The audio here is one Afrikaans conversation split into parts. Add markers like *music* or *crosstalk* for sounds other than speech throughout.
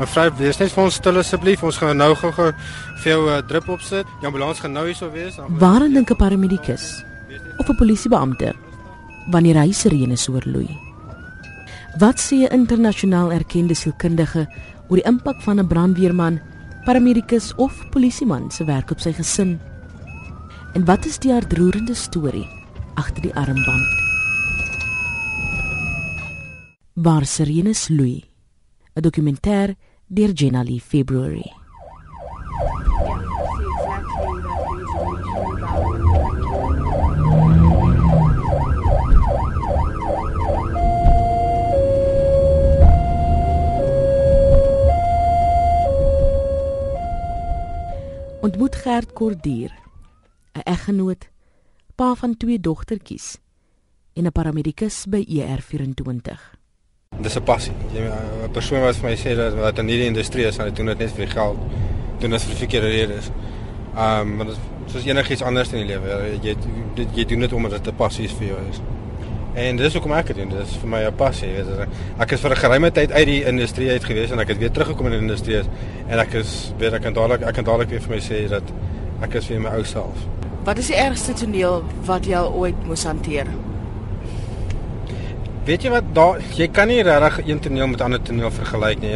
Mevrou, wees net vir ons stil asseblief. Ons gaan nou gou vir jou 'n uh, drip opsit. Die ambulans gaan nou hier sou wees. Waarin dink 'n paramedikus of 'n polisiebeampte wanneer hy sirenes oorloei? Wat sê 'n internasionaal erkende sielkundige oor die impak van 'n brandweerman, paramedikus of polisieman se werk op sy gesin? En wat is die hartroerende storie agter die armband? Waar sirenes loei. 'n Dokumentêr deur Jenali February. Ontmoet Gert Kordier, 'n eggenoot, pa van twee dogtertjies en 'n paramedikus by ER24. Dis 'n passie. Jy 'n persoon wat vir my sê dat wat in hierdie industrie is, hulle doen dit net vir die geld. Doen dit vir die verkeerde redes. Um maar dit soos enigiets anders in die lewe. Jy jy, jy doen dit omdat dit 'n passie is vir jou is. En dis hoekom ek dit doen. Dit is vir my 'n passie, jy weet. Ek is vir 'n geruime tyd uit die industrie uit gewees en ek het weer teruggekom in die industrie en ek is weet ek kan dadelik ek kan dadelik weer vir my sê dat ek is weer my ou self. Wat is die ergste toneel wat jy ooit moes hanteer? Weet jy wat daar jy kan nie regtig een toneel met ander toneel vergelyk nie.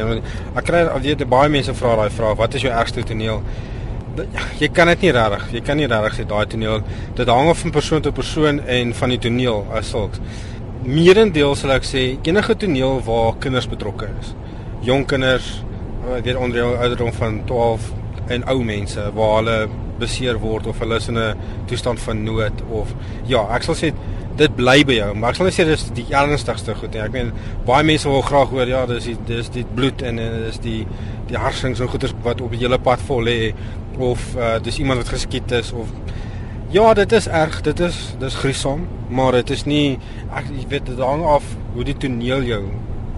Ek kry weet baie mense vra daai vraag, wat is jou ergste toneel? Jy kan dit nie regtig, jy kan nie regtig sê daai toneel. Dit hang af van persoon tot persoon en van die toneel as sulks. Meerendeel sal ek sê enige toneel waar kinders betrokke is. Jong kinders, weet onder die ouderdom van 12 en ou mense waar hulle beseer word of hulle is in 'n toestand van nood of ja, ek sal sê dit bly by jou, maar ek sal net sê dis die ernstigste goed nie. Ek meen baie mense wil graag hoor ja, dis die dis die bloed en dis die die harsings en goeters wat op die hele pad vol lê of uh, dis iemand wat geskiet is of ja, dit is erg, dit is dis gruisam, maar dit is nie ek weet dit hang af hoe die toneel jou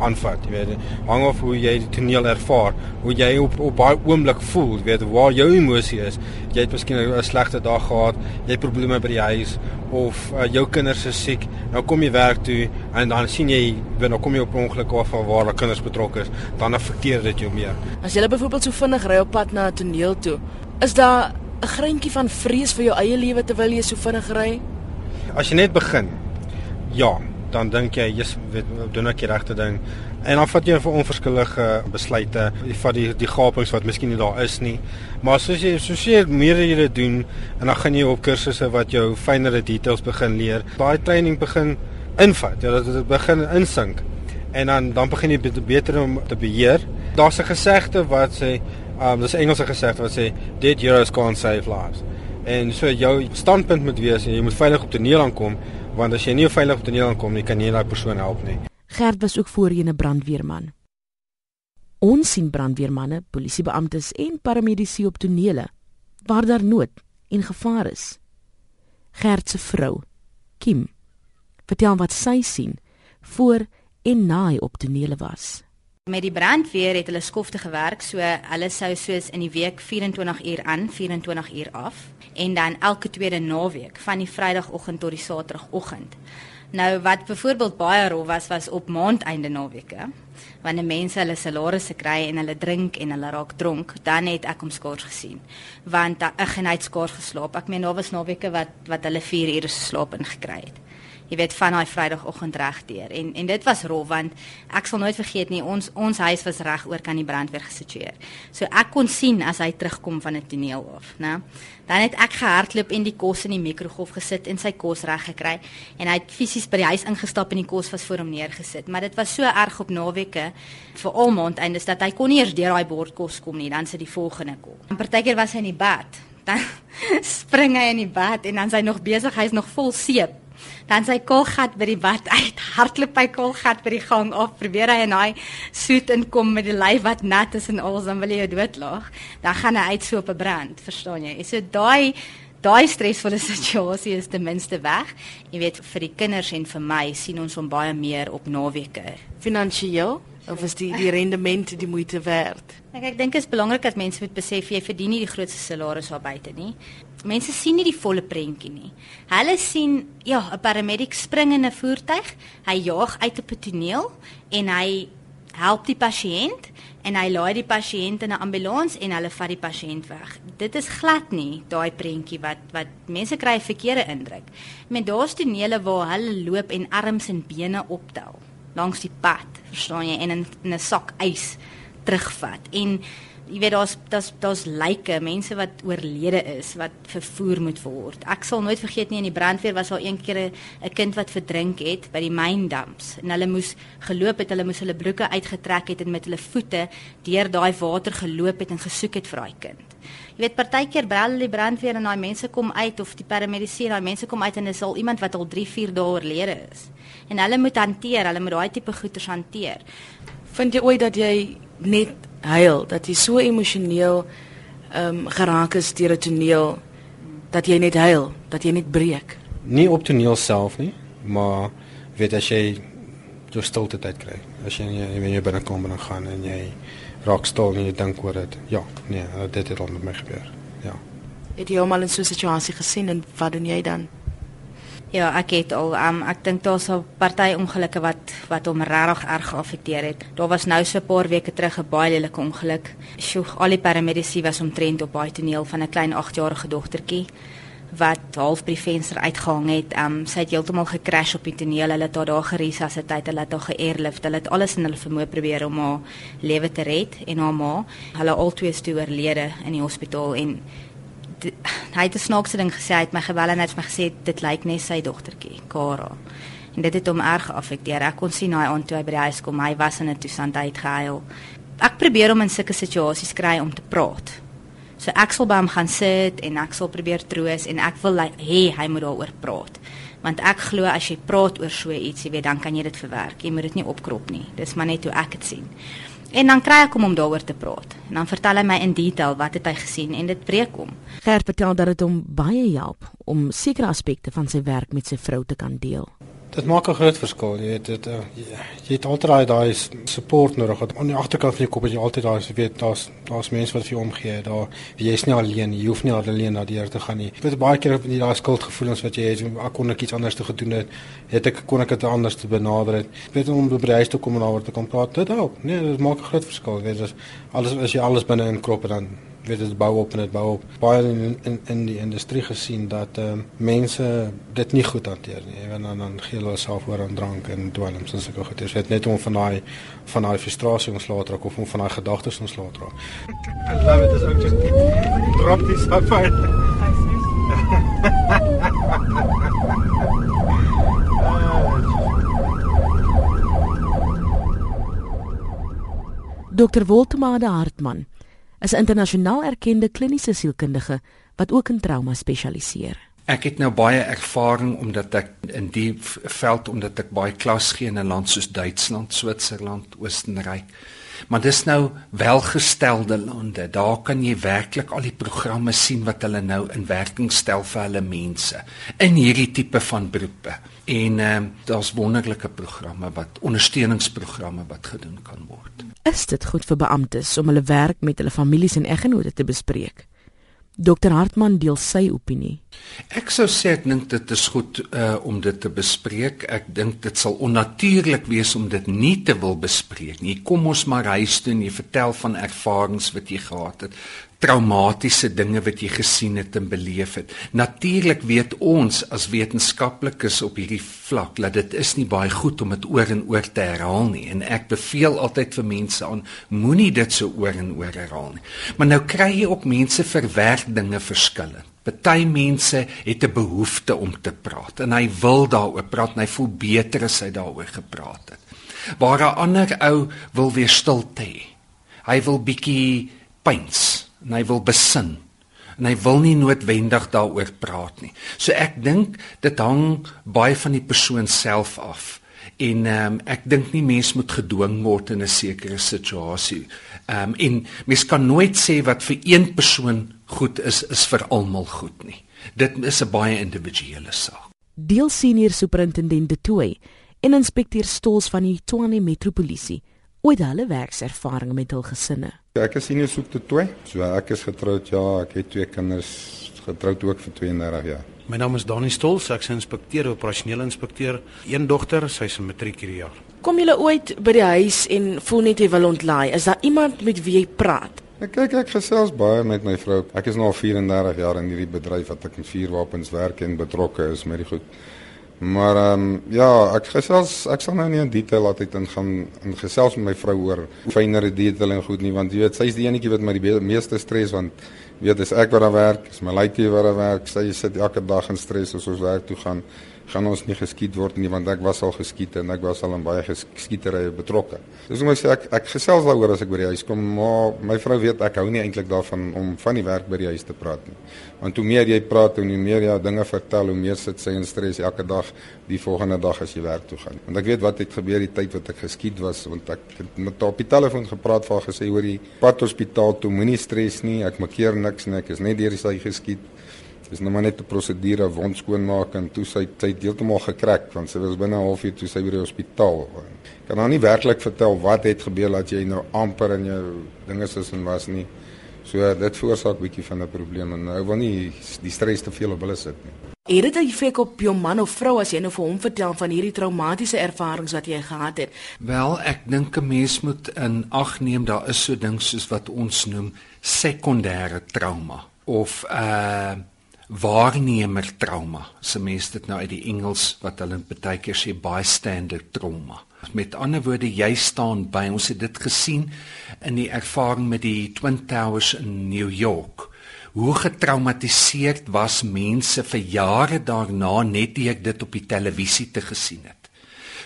aanvat, jy weet. Hang af hoe jy die toneel ervaar, hoe jy op op baie oomblik voel, jy weet waar jou emosie is. Jy het miskien 'n slegte dag gehad, jy het probleme by die huis of uh, jou kinders is siek. Nou kom jy werk toe en dan sien jy, weet nou kom jy op ongeluk af waar waar kinders betrokke is, dan affekteer dit jou meer. As jy byvoorbeeld so vinnig ry op pad na 'n toneel toe, is daar 'n greintjie van vrees vir jou eie lewe terwyl jy so vinnig ry? As jy net begin. Ja, dan dink jy jy's weet doen ek die regte ding? En dan vat jy vir onverskillige besluite. Van die die gapings wat miskien nie daar is nie. Maar soos jy soos jy meer jy dit doen en dan gaan jy op kursusse wat jou fynere details begin leer daai training begin invat. Ja dat dit begin insink. En dan dan begin jy beter om te beheer. Daar's 'n gesegde wat sê um, dis 'n Engelse gesegde wat sê dead heroes can't save lives. En so jou standpunt moet wees jy moet veilig op toneel aankom want as jy nie veilig op toneel aankom nie, kan jy daai persoon help nie. Gert was ook voorheen 'n brandweerman. Ons sien brandweermanne, polisiebeamptes en paramedici op tonele waar daar nood en gevaar is. Gert se vrou, Kim, vertel wat sy sien voor en na hy op tonele was. Met die brandweer het hulle skofte gewerk, so hulle sou soos in die week 24 uur aan, 24 uur af en dan elke tweede naweek van die Vrydagoggend tot die Saterdagoggend. Nou wat byvoorbeeld baie rof was was op maandeinde naweke, wanneer mense hulle salarisse kry en hulle drink en hulle raak dronk, dan het ek hom skaars gesien. Want ek het net skaars geslaap. Ek meen daar was naweke wat wat hulle 4 ure se slaap ingekry het jy weet van daai Vrydagoggend regdeur. En en dit was rof want ek sal nooit vergeet nie ons ons huis was reg oor kan die brandweer gesitueer. So ek kon sien as hy terugkom van 'n toneel af, né? Dan het ek gehardloop en die kos in die mikrogolf gesit en sy kos reg gekry en hy het fisies by die huis ingestap en die kos was voor hom neergesit. Maar dit was so erg op naweke vir al maand eindes dat hy kon nie eers deur daai bord kos kom nie, dan sit die volgende kom. En partykeer was hy in die bad. Dan *laughs* spring hy in die bad en dan sy nog besig, hy's nog vol seep dan sy kolgat by die bad uit, hardloop by kolgat by die gang af, probeer hy in daai soet inkom met die lyf wat nat is en alles dan wil hy jou doodlaag. Dan gaan hy uit so op 'n brand, verstaan jy? So daai daai stresvolle *laughs* situasie is ten minste weg. Jy weet vir die kinders en vir my sien ons hom baie meer op naweke. Finansiëel of is die die rendement die moeite werd? Ek ek dink dit is belangrik dat mense moet besef jy verdien nie die grootste salaris daar buite nie mense sien nie die volle prentjie nie. Hulle sien ja, 'n paramedic spring in 'n voertuig, hy jaag uit op 'n toneel en hy help die pasiënt en hy laai die pasiënt in 'n ambulans en hulle vat die pasiënt weg. Dit is glad nie daai prentjie wat wat mense kry 'n verkeerde indruk. Met daar's tonele waar hulle loop en arms en bene optel langs die pad, verstaan jy, en in 'n sak ys terugvat. En jy weet daar's daar's daar's lyke, mense wat oorlede is wat vervoer moet word. Ek sal nooit vergeet nie in die brandweer was daar een keer 'n kind wat verdrink het by die myndamps en hulle moes geloop het, hulle moes hulle broeke uitgetrek het en met hulle voete deur daai water geloop het en gesoek het vir daai kind. Jy weet partykeer bel die brandweer en daai mense kom uit of die paramedisy, daai mense kom uit en dis al iemand wat al 3, 4 dae oorlede is. En hulle moet hanteer, hulle moet daai tipe goeters hanteer. Vind jy ooit dat jy net huil, dat jy so emosioneel ehm um, geraak is deur 'n toneel dat jy net huil, dat jy net breek. Nie op toneel self nie, maar weet as jy jou stilte tyd kry. As jy jy wanneer jy binne kom en gaan en jy raak stil en jy dink oor dit. Ja, nee, dit het al met my gebeur. Ja. Het jy al mal in so 'n situasie gesien en wat doen jy dan? Ja, ek het al um, ek dink daar's 'n party ongelukke wat wat hom regtig erg geaffekteer het. Daar was nou so 'n paar weke terug 'n baie lelike ongeluk. Sjoe, al die paramedisy was omtrent op baie toneel van 'n klein 8-jarige dogtertjie wat half by die venster uitgehang het. Um sy het heeltemal gekrash op die toneel. Hulle het haar daar geresusciteer, hulle het haar geairlift. Hulle het alles in hulle vermoë probeer om haar lewe te red en haar ma. Hulle albei is toe oorlede in die hospitaal en hy het 'n snaakse ding gesê, hy het my gebel en hy het my gesê dit lyk net sy dogtertjie, Kara. En dit het hom erg geaffekteer. Ek kon sien hy aan toe hy by die huis kom, hy was in 'n toestand uitgehuil. Ek probeer om in sulke situasies kry om te praat. So ek sal by hom gaan sit en ek sal probeer troos en ek wil hê hy moet daaroor praat. Want ek glo as jy praat oor so iets, jy weet, dan kan jy dit verwerk. Jy moet dit nie opkrop nie. Dis maar net hoe ek dit sien. En dan kry ek hom om daaroor te praat. En dan vertel hy my in detail wat het hy gesien en dit breek hom. Gert vertel dat dit hom baie help om sekere aspekte van sy werk met sy vrou te kan deel. Dit maak 'n groot verskil. Jy weet dit uh, jy, jy het altyd daai support nodig. Aan die agterkant van jou kop is jy altyd daar, jy weet daar's daar's mense wat vir jou omgee. Daar jy's nie alleen. Jy hoef nie alleen na deur te gaan nie. Jy weet baie keer op die daai skuldgevoelens wat jy het, ek kon ek iets anders te gedoen het. Het ek kon ek dit anders te benader het. Jy weet om by die huis te kom en daaroor te kom praat. Dit help. Nee, dit maak 'n groot verskil. Jy weet as alles as jy alles binne in krop dan weet dit bou op en dit bou op. Baie in in in die industrie gesien dat ehm uh, mense dit nie goed hanteer nie. Ewen dan dan gee hulle self oor aan drank en dwelms en sulke goeie. Dit net om van daai van daai frustrasie ontslae te raak of om van daai gedagtes ontslae te raak. I love it as I'm just drop this stuff out. Dr. Woltemade Hartman is 'n internasionaal erkende kliniese sielkundige wat ook in trauma spesialiseer. Ek het nou baie ervaring omdat ek in die veld omdat ek baie klas gee in 'n land soos Duitsland, Switserland, Oostenryk. Maar dis nou welgestelde lande. Daar kan jy werklik al die programme sien wat hulle nou in werking stel vir hulle mense in hierdie tipe van beroepe. En ehm uh, daar's wonderlike programme wat ondersteuningsprogramme wat gedoen kan word. Is dit goed vir beamptes om hulle werk met hulle families en eggenote te bespreek? Dr Hartman deel sy opinie. Ek sou sê ek dink dit is goed uh, om dit te bespreek. Ek dink dit sal onnatuurlik wees om dit nie te wil bespreek nie. Kom ons maar huis toe en jy vertel van ervarings wat jy gehad het traumatiese dinge wat jy gesien het en beleef het. Natuurlik weet ons as wetenskaplikes op hierdie vlak dat dit is nie baie goed om dit oor en oor te herhaal nie en ek beveel altyd vir mense aan moenie dit so oor en oor herhaal nie. Maar nou kry jy ook mense verwerk dinge verskillend. Party mense het 'n behoefte om te praat en hy wil daaroor praat en hy voel beter as hy daaroor gepraat het. Waar 'n ander ou wil weer stilte hê. Hy wil bietjie pyns en hy wil besin en hy wil nie noodwendig daaroor praat nie. So ek dink dit hang baie van die persoon self af. En ehm um, ek dink nie mens moet gedwing word in 'n sekere situasie. Ehm um, en mens kan nooit sê wat vir een persoon goed is is vir almal goed nie. Dit is 'n baie individuele saak. Deel senior superintendent De Tooy en inspekteur Stols van die Tshwane Metropolisie ooit hulle werkservaring met hul gesinne. Ek is senior soek te toe. So ek is getroud ja, ek het twee kinders, getroud ook vir 32 jaar. My naam is Dani Stols, ek's 'n inspekteur, operasionele inspekteur. Een dogter, sy's 'n matriek hierdie jaar. Kom julle ooit by die huis en voel net jy wil ontlaai? Is daar iemand met wie jy praat? Ek kyk ek gesels baie met my vrou. Ek is nou al 34 jaar in hierdie bedryf wat ek met vuurwapens werk en betrokke is met die goed. Maar ehm um, ja, ek gesels ek sal nou nie in detail altyd ingaan in gesels met my vrou oor fynere detail en goed nie want jy weet sy is die enetjie wat my die meeste stres want weet dis ek wat daar werk, is my laaitjie wat daar werk. Sy sit elke dag in stres as ons werk toe gaan gaan ons nie geskiet word nie want ek was al geskiet en ek was al in baie geskieterye betrokke. Dis hoe ek sê ek ek gesels daaroor as ek by die huis kom, maar my vrou weet ek hou nie eintlik daarvan om van die werk by die huis te praat nie. Want hoe meer jy praat en hoe meer jy dinge vertel, hoe meer sit sy in stres elke dag die volgende dag as jy werk toe gaan. Want ek weet wat het gebeur die tyd wat ek geskiet was want ek het met haar op die telefoon gepraat vir haar gesê hoor jy pad hospitaal toe moenie stres nie, ek maak keer niks nie, ek is net deur die sy geskiet. Dis nou maar net 'n prosedure wond skoonmaak en toe sy sy heeltemal gekrek want sy was binne 'n halfuur toe sy by die hospitaal. Kan nou nie werklik vertel wat het gebeur dat jy nou amper in jou dinge soos en was nie. So dit veroorsaak bietjie van 'n probleem en nou wil nie die stres te veel op hulle sit nie. Het dit 'n effek op jou man of vrou as jy nou vir hom vertel van hierdie traumatiese ervarings wat jy gehad het? Wel, ek dink 'n mens moet in ag neem daar is so ding soos wat ons noem sekondêre trauma of uh waarnemer trauma. Se mense dit nou uit die Engels wat hulle baie keer sê bystander trauma. Met ander woorde, jy staan by ons het dit gesien in die ervaring met die Twin Towers in New York. Hoe getraumatiseerd was mense vir jare daarna net deur dit op die televisie te gesien het.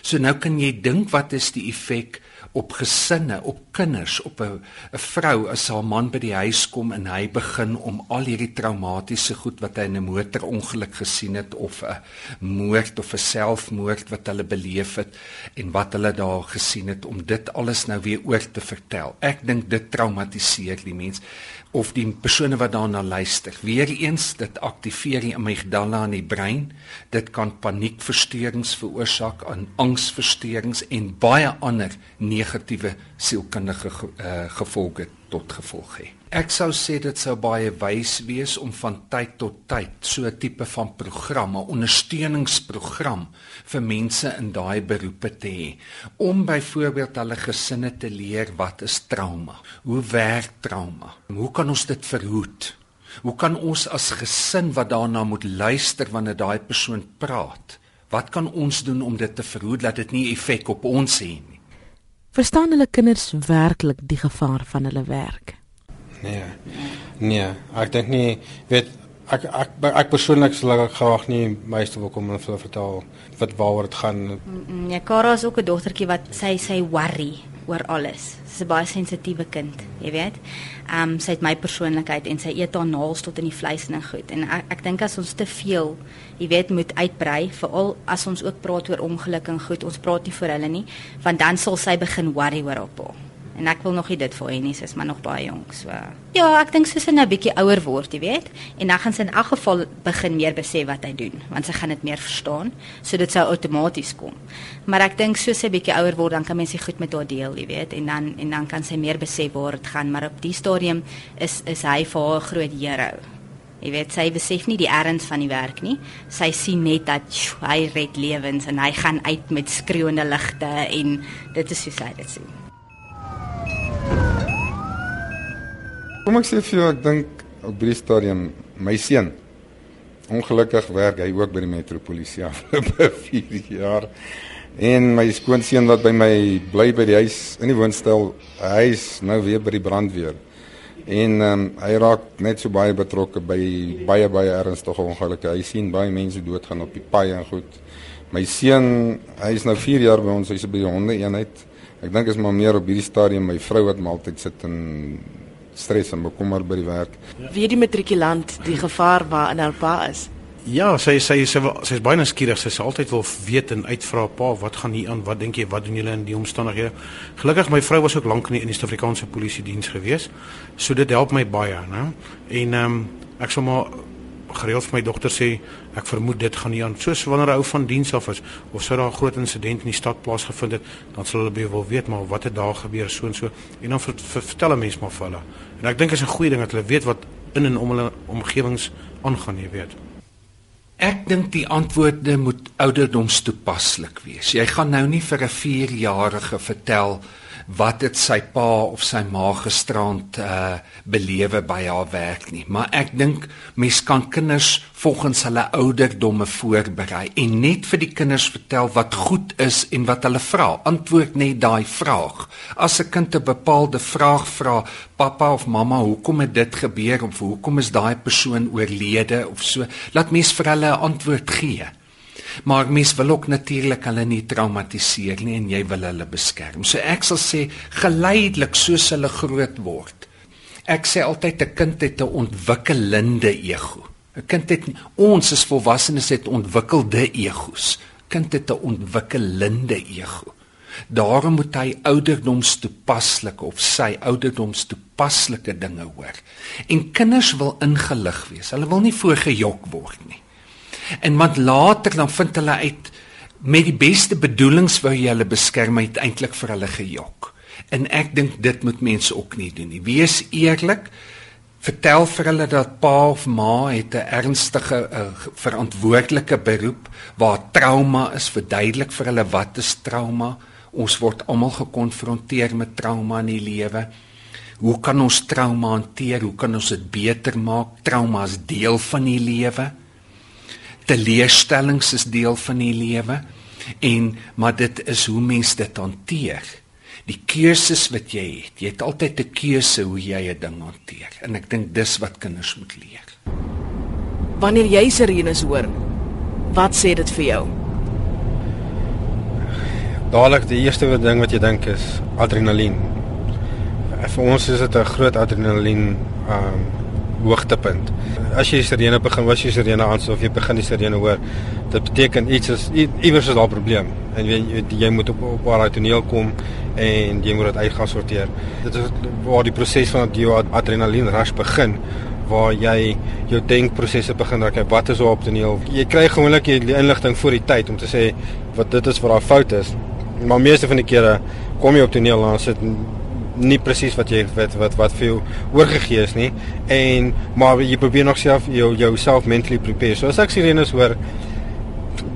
So nou kan jy dink wat is die effek op gesinne, op kinders, op 'n 'n vrou as haar man by die huis kom en hy begin om al hierdie traumatiese goed wat hy in 'n motorongeluk gesien het of 'n moord of 'n selfmoord wat hulle beleef het en wat hulle daar gesien het om dit alles nou weer oor te vertel. Ek dink dit traumatiseer die mens of die persone wat daarna luister. Weereens dit aktiveer die amygdala in die brein. Dit kan paniekversteurings veroorsaak, aan angsversteurings en baie ander negatiewe sielkundige uh, gevolge tot gevolg hê. Ek sou sê dit sou baie wys wees om van tyd tot tyd so 'n tipe van program, 'n ondersteuningsprogram vir mense in daai beroepe te hê om byvoorbeeld hulle gesinne te leer wat is trauma? Hoe werk trauma? Hoe kan ons dit verhoed? Hoe kan ons as gesin wat daarna moet luister wanneer daai persoon praat? Wat kan ons doen om dit te verhoed dat dit nie effek op ons hê nie? Verstaan hulle kinders werklik die gevaar van hulle werk? Nee. Nee, ek dink nie weet ek ek ek persoonlik sal ek graag nie meeste wil kom en vir vertel wat waaroor dit gaan. Ja, Kara is ook 'n dogtertjie wat sy sy worry oor alles. Sy's 'n baie sensitiewe kind, jy weet. Ehm um, sy het my persoonlikheid en sy eet haar naels tot in die vleis en goed. En ek ek dink as ons te veel, jy weet, moet uitbrei, veral as ons ook praat oor ongeluk en goed, ons praat nie vir hulle nie, want dan sal sy begin worry oor haar pa. En ek wil nog nie dit vir sy is maar nog baie jonk, so. Ja, ek dink sy sien 'n bietjie ouer word, jy weet. En dan gaan sy in elk geval begin meer besef wat hy doen, want sy gaan dit meer verstaan. So dit sou outomaties kom. Maar ek dink so sy bietjie ouer word, dan kan mens dit goed met haar deel, jy weet. En dan en dan kan sy meer besef waar dit gaan, maar op die stadium is is hy vir haar groot hero. Jy weet sy besef nie die erns van die werk nie. Sy sien net dat tjoh, hy red lewens en hy gaan uit met skreeuende ligte en dit is hoe sy dit sien. Kom ek sê vir jou, ek dink op die stadium my seun ongelukkig werk hy ook by die metropolisie *laughs* afgelope 4 jaar. En my skoonseun wat by my bly by die huis in die woonstel, hy is nou weer by die brandweer. En um, hy raak net so baie betrokke by baie baie ernstige ongelukke. Hy sien baie mense doodgaan op die paai en goed. My seun, hy is nou 4 jaar by ons, hy's by die honde eenheid. Ek dink is maar meer op hierdie stadium my vrou wat maar altyd sit en stres en bekommer by die werk. Wie die matrikulant die gevaar waar in haar pa is. Ja, sy sy sy sy is baie nuuskierig. Sy sê altyd wil weet en uitvra pa, wat gaan hier aan? Wat dink jy? Wat doen julle in die omstandighede? Gelukkig my vrou was ook lank in die, in die Suid-Afrikaanse polisie diens gewees. So dit help my baie, né? En ehm um, ek sê maar gereeld vir my dogter sê ek vermoed dit gaan nie aan. Soos wanneer 'n ou van diens af is of sou daar 'n groot insident in die stad plaasgevind het dan sal hulle baie wil weet maar wat het daar gebeur? So en so. En dan ver, ver, vertel 'n mens maar vir hulle. En ek dink is 'n goeie ding dat hulle weet wat in en om hulle omgewings aangaan jy weet. Ek dink die antwoorde moet ouderdomstoepaslik wees. Jy gaan nou nie vir 'n 4-jarige vertel wat dit sy pa of sy ma gisterand uh belewe by haar werk nie. Maar ek dink mens kan kinders volgens hulle ouderdomme voorberei en net vir die kinders vertel wat goed is en wat hulle vra. Antwoord net daai vraag. As 'n kind 'n bepaalde vraag vra pappa of mamma hoekom het dit gebeur of hoekom is daai persoon oorlede of so? Laat mens vir hulle 'n antwoord gee Maar mens wil ook natuurlik hulle nie traumatiseer nie en jy wil hulle beskerm. So ek sal sê geleidelik soos hulle groot word. Ek sê altyd 'n kind het 'n ontwikkelende ego. 'n Kind het ons as volwassenes het ontwikkelde egos. Kind het 'n ontwikkelende ego. Daarom moet hy ouderdomstoepaslike of sy ouderdomstoepaslike dinge hoor. En kinders wil ingelig wees. Hulle wil nie voorgejok word nie. En want later dan vind hulle uit met die beste bedoelings wou jy hulle beskerm het eintlik vir hulle gejok. En ek dink dit moet mense ook nie doen nie. Wees eerlik. Vertel vir hulle dat pa of ma het 'n ernstige uh, verantwoordelike beroep waar trauma is. Verduidelik vir hulle wat is trauma. Ons word almal gekonfronteer met trauma in die lewe. Hoe kan ons trauma hanteer? Hoe kan ons dit beter maak? Trauma is deel van die lewe teleurstellings is deel van die lewe en maar dit is hoe mens dit hanteer. Die keuses wat jy het, jy het altyd 'n keuse hoe jy 'n ding hanteer en ek dink dis wat kinders moet leer. Wanneer jy sirenes hoor, wat sê dit vir jou? Dadelik die eerste ding wat jy dink is adrenalien. Vir ons is dit 'n groot adrenalien um hoogtepunt. As jy sirene begin, was jy sirene aan of jy begin die sirene hoor, dit beteken iets is iewers is daar 'n probleem en jy jy, moet op op waar toneel kom en jy moet dit uitgaan sorteer. Dit is waar die proses van die adrenalien rush begin waar jy jou denkprosesse begin raak. Wat is op toneel? Jy kry gewoonlik die inligting voor die tyd om te sê wat dit is wat daar fout is. Maar meeste van die kere kom jy op toneel en sit nie presies wat jy wat wat wat vir jou oorgegee is nie en maar jy probeer nog self jou jouself mentally prepare. So as ek sirenes hoor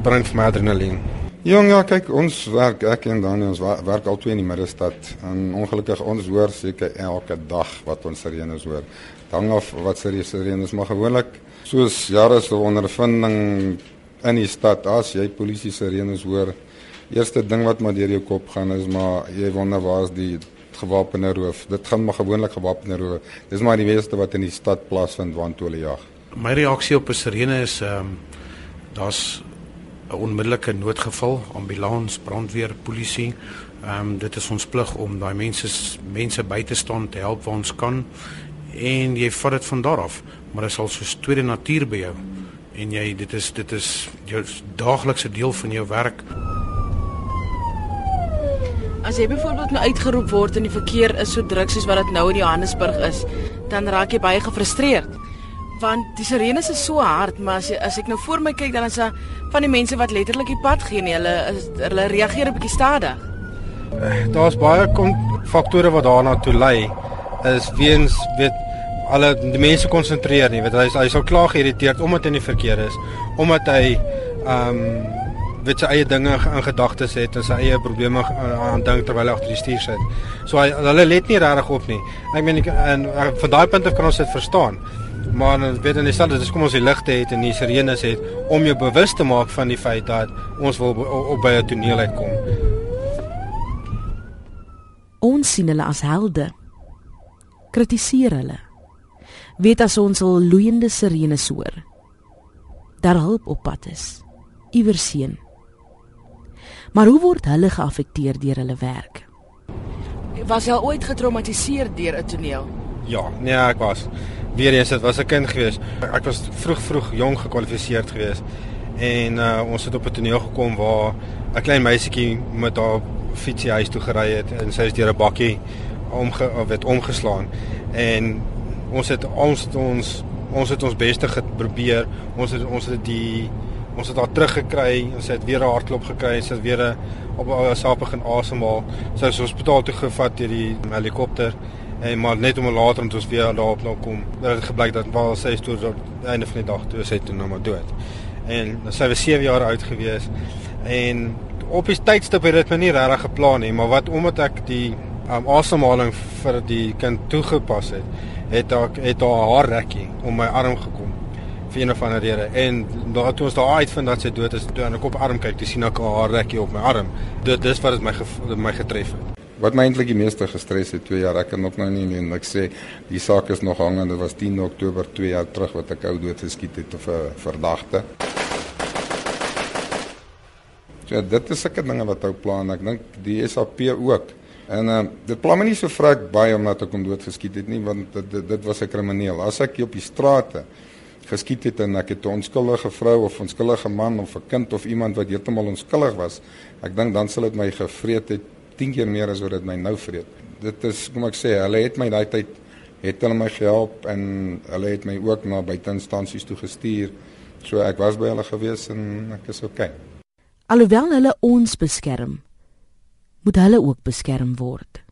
bring vir my adrenalien. Jong ja, kyk ons werk ek en Daniel ons werk al twee in die middestad en ongelukkig ons hoor seker elke dag wat ons sirenes hoor. Hang af wat sirenes maar gewoonlik soos jare se ondervinding in die stad as jy polisie sirenes hoor Eerste ding wat maar deur jou kop gaan is maar jy wonder waar is die gewapende roof. Dit gaan maar gewoonlik gewapende roof. Dis maar die meeste wat in die stad plaasvind toe hulle jag. My reaksie op 'n sirene is ehm um, daar's 'n onmiddellike noodgeval, ambulans, brandweer, polisie. Ehm um, dit is ons plig om daai mense mense by te staan te help waar ons kan en jy vat dit van daar af, maar dit is al soos tweede natuur by jou en jy dit is dit is jou daaglikse deel van jou werk. As jy byvoorbeeld nou uitgeroep word in die verkeer is so druk soos wat dit nou in Johannesburg is, dan raak jy baie gefrustreerd. Want die sirenes is so hard, maar as jy, as ek nou voor my kyk dan is daar van die mense wat letterlik die pad gee nie. Hulle is hulle reageer 'n bietjie stadig. Eh, daar's baie faktore wat daarna toe lei. Is weens weet alle die mense konsentreer nie. Weet hy hy sal klaar geïrriteerd omdat hy in die verkeer is, omdat hy ehm um, weet sy eie dinge in gedagtes het en sy eie probleme aan dink terwyl hy agter die stuur sit. So hy hulle let nie regtig op nie. Ek meen en van daai punt af kan ons dit verstaan. Maar dan weet dan dieselfde, dis kom ons die ligte het en die sirenes het om jou bewus te maak van die feit dat ons wil op by 'n toneel uitkom. Ons sien hulle as helde. Kritiseer hulle. Weet as ons al loeiende sirenes hoor. Daar hulp op pad is. Iewers sien. Maar hoe word hulle geaffekteer deur hulle werk? Was jy ooit getraumatiseer deur 'n toneel? Ja, nee, ek was. Weereens dit was 'n kind gewees. Ek was vroeg vroeg jong gekwalifiseerd gewees. En uh, ons het op 'n toneel gekom waar 'n klein meisietjie met haar fietsie huis toe gery het en sy is deur 'n bakkie omge het omgeslaan. En ons het ons het ons ons het ons beste geprobeer. Ons het ons het die Ons het haar teruggekry, ons het weer 'n hartklop gekry, sy het weer op haarself begin asemhaal. Sy is hospitaal toe gevat deur die helikopter en maar net om later om ons weer daarop nou kom. Dit het gebleik dat wel sy is toe aan die einde van die dag toe sy toe nou maar dood. en sy was 7 jaar oud gewees en op die tydstip het dit my nie regtig geplan nie, maar wat omdat ek die um, asemhaling vir die kind toegepas het, het ek het haar haar rekkie om my arm gekom vir een of ander rede en daar toe ons daar uitvind dat sy dood is, toe ek op arm kyk, toe sien ek haar rekkie op my arm. Dit dis wat my my getref het. Wat my eintlik die meeste gestres het 2 jaar, ek kan nog nou nie meen ek sê die saak is nog hangend. Dit was 10 Oktober 2 jaar terug wat ek ou dood geskiet het of 'n verdagte. Ja, dit is sulke dinge wat ou plan. Ek dink die SAP ook. En uh, dit pla my nie so vrek baie omdat ek hom doodgeskiet het nie, want dit dit, dit was 'n krimineel. As ek op die strate geskiet het en ek het 'n onskuldige vrou of onskuldige man of 'n kind of iemand wat heeltemal onskuldig was, ek dink dan sal dit my gevreet het 10 keer meer as wat dit my nou vreet. Dit is kom ek sê, hulle het my daai tyd het hulle my gehelp en hulle het my ook na buiteinstansies toe gestuur. So ek was by hulle gewees en ek is okay. Alhoewel hulle ons beskerm, moet hulle ook beskerm word.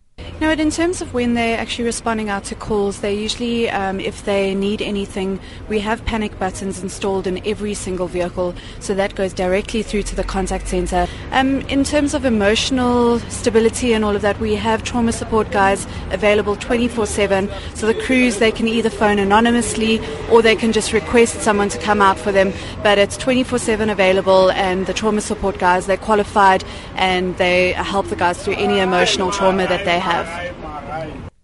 No, in terms of when they're actually responding out to calls, they usually, um, if they need anything, we have panic buttons installed in every single vehicle, so that goes directly through to the contact center. Um, in terms of emotional stability and all of that, we have trauma support guys available 24/7. So the crews they can either phone anonymously or they can just request someone to come out for them. But it's 24/7 available, and the trauma support guys they're qualified and they help the guys through any emotional trauma that they have.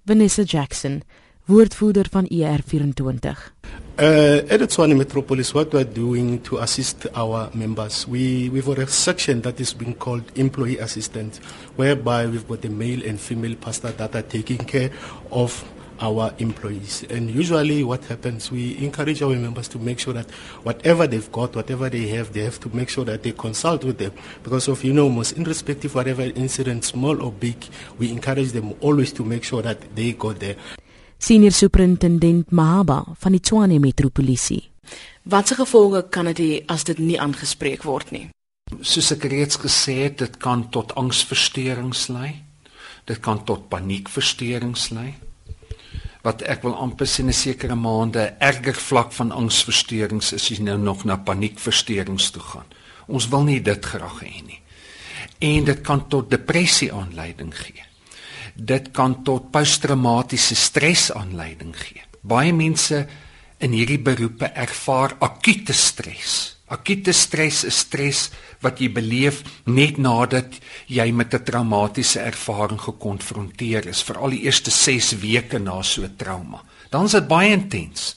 Vanessa Jackson, woordvoerder van E ER24. Uh, at the Tshwane Metropolis, what we're doing to assist our members, we, we've got a section that is being called employee assistance, whereby we've got the male and female pastor that are taking care of our employees. And usually what happens, we encourage our members to make sure that whatever they've got, whatever they have, they have to make sure that they consult with them. Because of, you know, most irrespective of whatever incident, small or big, we encourage them always to make sure that they go there. Senior Superintendent Mahaba van die Tshwane Metropolisie. Watse gevolge kan dit hê as dit nie aangespreek word nie? Soos ek reeds gesê het, dit kan tot angsversteurings lei. Dit kan tot paniekversteurings lei. Wat ek wil amper sê 'n sekere maande erger vlak van angsversteurings is as jy nou nog na paniekversteurings toe gaan. Ons wil nie dit graag hê nie. En dit kan tot depressie aanleiding gee. Dit kan tot posttraumatiese stres aanleiding gee. Baie mense in hierdie beroepe ervaar akute stres. Akute stres is stres wat jy beleef net nadat jy met 'n traumatiese ervaring gekonfronteer is, veral die eerste 6 weke na so 'n trauma. Dan is dit baie intens.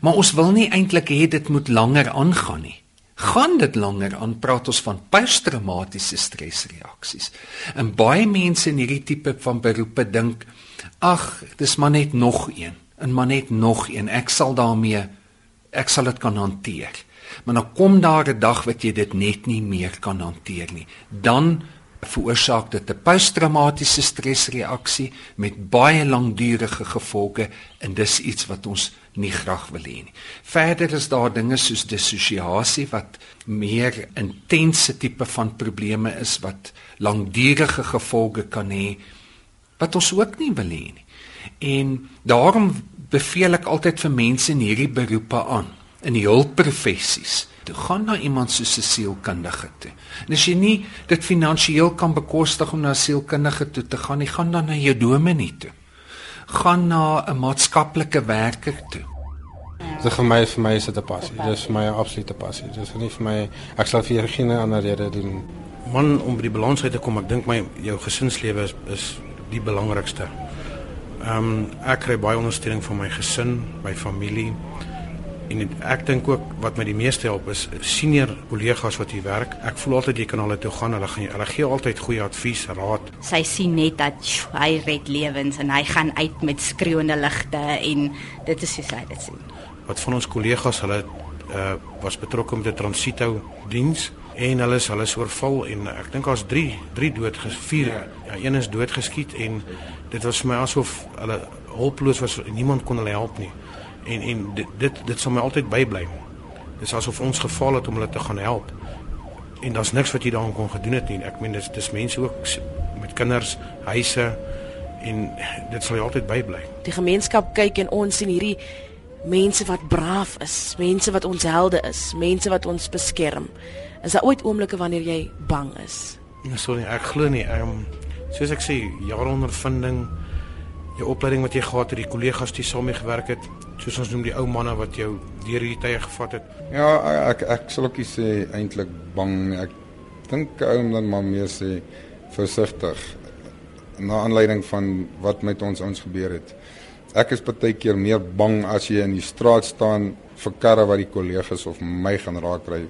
Maar ons wil nie eintlik hê dit moet langer aangaan nie. Gaan dit langer aan praat ons van posttraumatiese stresreaksies. En baie mense in hierdie tipe van beroepe dink, ag, dis maar net nog een, en maar net nog een. Ek sal daarmee ek sal dit kan hanteer. Maar dan kom daar 'n dag wat jy dit net nie meer kan hanteer nie. Dan veroorsaak dit 'n posttraumatiese stresreaksie met baie langdurige gevolge en dis iets wat ons nie graag wil hê nie. Verder is daar dinge soos dissosiasie wat meer intense tipe van probleme is wat langdurige gevolge kan hê wat ons ook nie wil hê nie. En daarom beveel ek altyd vir mense in hierdie beroepe aan in die hulpprofessies toe gaan na iemand soos 'n sielkundige toe. En as jy nie dit finansiëel kan bekostig om na 'n sielkundige toe te gaan nie, gaan dan na jou dominee toe. Gaan na 'n maatskaplike werker toe. Dit vir my vir my is dit 'n passie. Dis vir my 'n absolute passie. Dis nie vir my ek sal vir geen ander rede doen. Man om by die balans uit te kom, ek dink my jou gesinslewe is is die belangrikste. Ehm um, ek kry baie ondersteuning van my gesin, my familie. En ek dink ook wat my die meeste help is senior kollegas wat hier werk. Ek voel altyd jy kan hulle toe gaan, hulle gaan hulle gee altyd goeie advies, raad. Sy sien net dat sjoe, hy red lewens en hy gaan uit met skreeuende ligte en dit is soos hy dit sien. Wat van ons kollegas, hulle uh was betrokke met 'n transito diens en hulle is hulle is oorval en ek dink daar's 3 3 dood gevier. Ja, een is doodgeskiet en dit was vir my asof hulle hulpeloos was niemand kon hulle help nie en en dit dit, dit sal my altyd bybly. Dis asof ons geval het om hulle te gaan help. En daar's niks wat jy daaraan kon gedoen het nie. Ek meen dis dis mense ook met kinders, huise en dit sal jy altyd bybly. Die gemeenskap kyk en ons sien hierdie mense wat braaf is, mense wat ons helde is, mense wat ons beskerm. Is daar ooit oomblikke wanneer jy bang is? Nee, sorry, ek glo nie. Ehm um, soos ek sê, jare ondervinding, jou opleiding wat jy gehad het, die kollegas wat jy saam mee gewerk het, soos ons noem die ou manne wat jou deur hierdie tye gevat het. Ja, ek ek sal ook nie sê eintlik bang nie. Ek dink ou dan maar meer sê versigtig na aanleiding van wat met ons ons gebeur het. Ek is baie keer meer bang as jy in die straat staan vir karre wat die kollegas of my gaan raakry.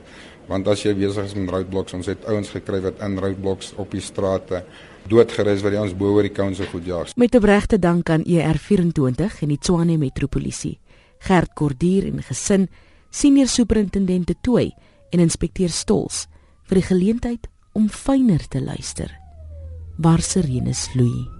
Want as jy besig is met roadblocks, ons het ouens gekry wat in roadblocks op die strate doodgerus wat die ons bo oor die kanse goed jaag. Met opregte dank aan ER24 en die Tshwane Metropolisie. Gert Kordier en gesin, senior superintendente Tooi en inspekteur Stols vir die geleentheid om fyner te luister. Waar sirenes loei.